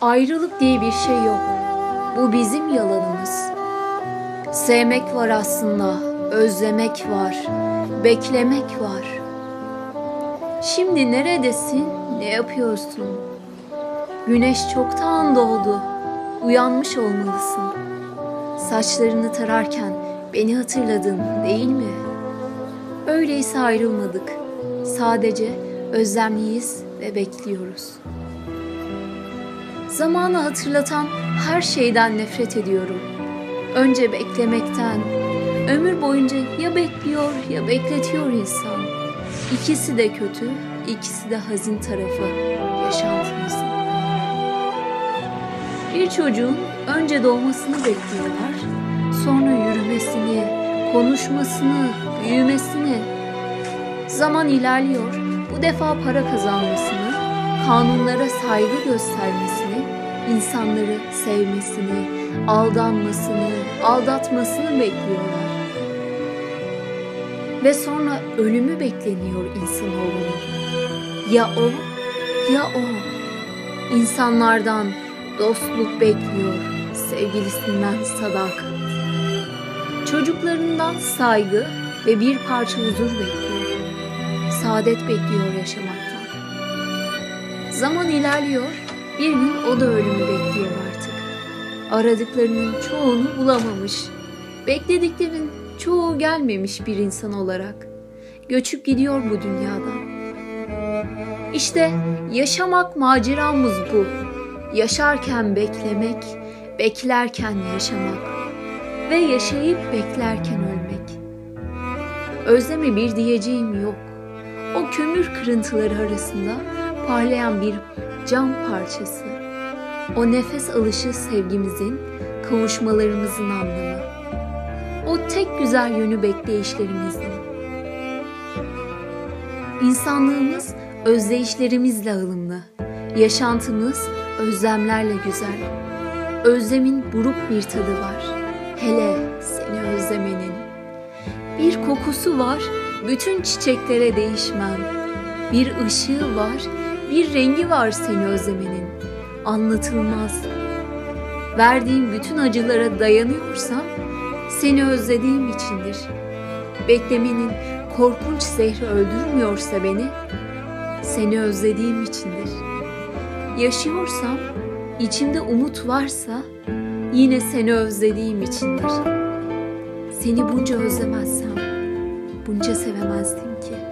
Ayrılık diye bir şey yok. Bu bizim yalanımız. Sevmek var aslında, özlemek var, beklemek var. Şimdi neredesin, ne yapıyorsun? Güneş çoktan doğdu, uyanmış olmalısın. Saçlarını tararken beni hatırladın değil mi? Öyleyse ayrılmadık. Sadece özlemliyiz ve bekliyoruz. Zamanı hatırlatan her şeyden nefret ediyorum. Önce beklemekten, ömür boyunca ya bekliyor ya bekletiyor insan. İkisi de kötü, ikisi de hazin tarafı yaşantımızın. Bir çocuğun önce doğmasını bekliyorlar, sonra yürümesini, konuşmasını, büyümesini. Zaman ilerliyor, bu defa para kazanmasını, kanunlara saygı göstermesini, insanları sevmesini, aldanmasını, aldatmasını bekliyorlar. Ve sonra ölümü bekleniyor insanoğlunun. Ya o, ya o. İnsanlardan dostluk bekliyor, sevgilisinden sadakat. Çocuklarından saygı ve bir parça huzur bekliyor. Saadet bekliyor yaşamaktan. Zaman ilerliyor, bir gün o da ölümü bekliyor artık. Aradıklarının çoğunu bulamamış. Beklediklerin çoğu gelmemiş bir insan olarak. Göçüp gidiyor bu dünyadan. İşte yaşamak maceramız bu. Yaşarken beklemek, beklerken yaşamak ve yaşayıp beklerken ölmek. Özleme bir diyeceğim yok. O kömür kırıntıları arasında parlayan bir cam parçası. O nefes alışı sevgimizin, kavuşmalarımızın anlamı. O tek güzel yönü bekleyişlerimizin. İnsanlığımız özdeyişlerimizle alımlı. Yaşantımız özlemlerle güzel. Özlemin buruk bir tadı var. Hele seni özlemenin. Bir kokusu var, bütün çiçeklere değişmem. Bir ışığı var, bir rengi var seni özlemenin. Anlatılmaz. Verdiğim bütün acılara dayanıyorsam seni özlediğim içindir. Beklemenin korkunç zehri öldürmüyorsa beni, seni özlediğim içindir. Yaşıyorsam, içimde umut varsa yine seni özlediğim içindir. Seni bunca özlemezsem bunca sevemezdim ki.''